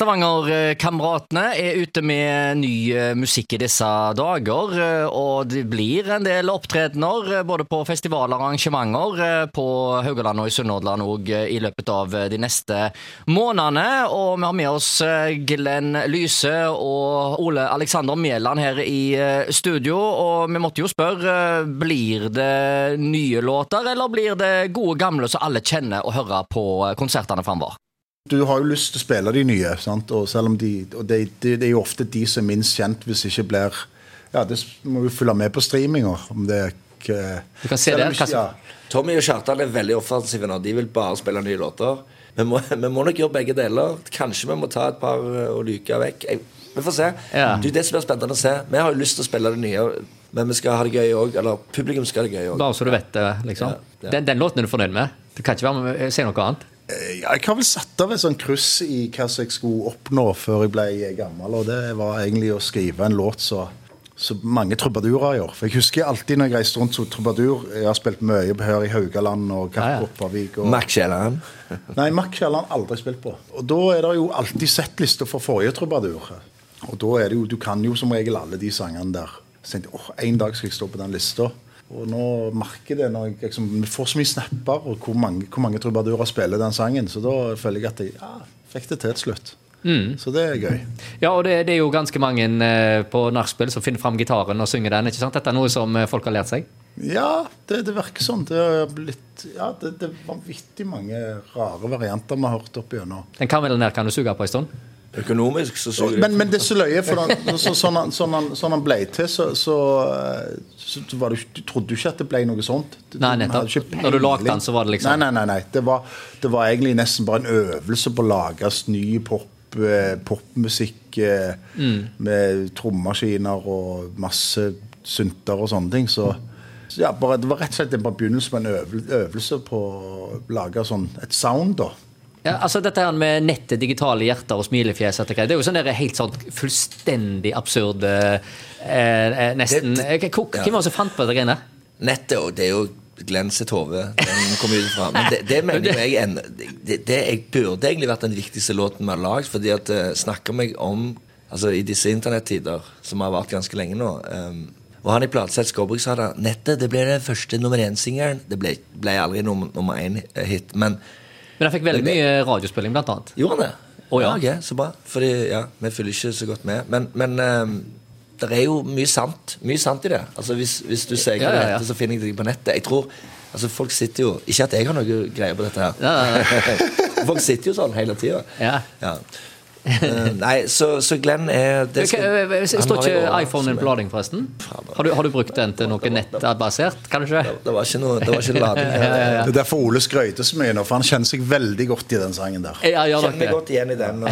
Stavanger-kameratene er ute med ny eh, musikk i disse dager, eh, og det blir en del opptredener eh, både på festivaler og arrangementer på Haugaland og i Sunnhordland òg i løpet av de neste månedene. Og vi har med oss Glenn Lyse og Ole Alexander Mæland her i studio, og vi måtte jo spørre blir det nye låter, eller blir det gode gamle som alle kjenner og hører på konsertene framover? Du har jo lyst til å spille de nye, sant? og selv om de, og det, det, det er jo ofte de som er minst kjent, hvis det ikke blir Ja, det må jo følge med på streaminger. om det ikke Du kan se det. Ja. Tommy og Kjartan er veldig offensive nå. De vil bare spille nye låter. Vi må, vi må nok gjøre begge deler. Kanskje vi må ta et par eh, og luke vekk. Jeg, vi får se. Ja. Du, det som blir spennende å se Vi har jo lyst til å spille det nye, men vi skal ha det gøy òg. Eller publikum skal ha det gøy òg. Bare så du vet det, liksom. Ja, ja. Den, den, låten er du fornøyd med? Du kan ikke være med, si noe annet? Eh, jeg har vel satt av et sånn kryss i hva som jeg skulle oppnå før jeg ble gammel. Og det var egentlig å skrive en låt så, så mange trubadurer gjør. For jeg husker alltid når jeg reiste rundt som trubadur Jeg har spilt mye her i Haugaland og Kappopavik. Og... Mac Kielland? Nei, Mac Kielland aldri spilt på. Og da er det jo alltid settliste for forrige trubadur. Og da er det jo Du kan jo som regel alle de sangene der. Så tenkte jeg åh, en dag skal jeg stå på den lista. Og nå merker det når jeg liksom, får så mye snapper, og hvor mange, hvor mange trubadurer spiller den sangen. Så da føler jeg at jeg ja, fikk det til til slutt. Mm. Så det er gøy. Ja, og det, det er jo ganske mange eh, på nachspiel som finner fram gitaren og synger den. ikke sant? Dette er noe som eh, folk har lært seg? Ja, det, det virker sånn. Det er blitt Ja, det, det er vanvittig mange rare varianter vi har hørt opp igjennom. Den kan vel ned kan du suge på en stund? Økonomisk så suger men, men det er så løye, for da, så, sånn, han, sånn, han, sånn, han, ble til, så, så, så det, du trodde du ikke at det ble noe sånt. Nei, nettopp. Når du lagde den, så var det liksom Nei, nei, nei. nei. Det, var, det, var, egentlig nesten bare en øvelse på å lage ny pop, eh, popmusikk eh, mm. med trommemaskiner og masse synter og sånne ting. Så ja, bare, det var rett og slett en begynnelse på en øvelse på å lage sånn, et sound. da ja, altså dette her med nettet, digitale hjerter og smilefjes Det er jo sånn der helt sånn fullstendig absurd eh, eh Nesten det, Hvem var det som fant på dette greiene? Nettet, det er jo Glenn sitt hode. Den kom ut fra. Men det, det mener jeg en, det, det jeg burde egentlig vært den viktigste låten vi har lagd. fordi at uh, snakker meg om altså I disse internettider, som har vart ganske lenge nå um, og han i Plateseth Skåbruk sa da nettet det ble den første nummer én-singelen. Det ble, ble aldri nummer, nummer én-hit. men men han fikk veldig mye radiospilling, blant annet. Gjorde han det? Oh, ja. ja, ok, Så bra. Fordi ja, vi følger ikke så godt med. Men, men um, det er jo mye sant Mye sant i det. Altså Hvis, hvis du sier ja, ja, ja. så finner jeg det på nettet. Jeg tror, altså Folk sitter jo Ikke at jeg har noe greier på dette her. folk sitter jo sånn hele tida. Ja. Uh, nei, så, så, Glenn er det skal, Står ikke iPhonen på lading, forresten? Har du, har du, brukt den til noe nettbasert? kanskje? Det, det var ikke noe, det var ikke lading. ja, ja, ja. Det er derfor Ole skrøyter så mye nå, for han kjenner seg veldig godt i den sangen der. Ja, kjenner godt igjen i den.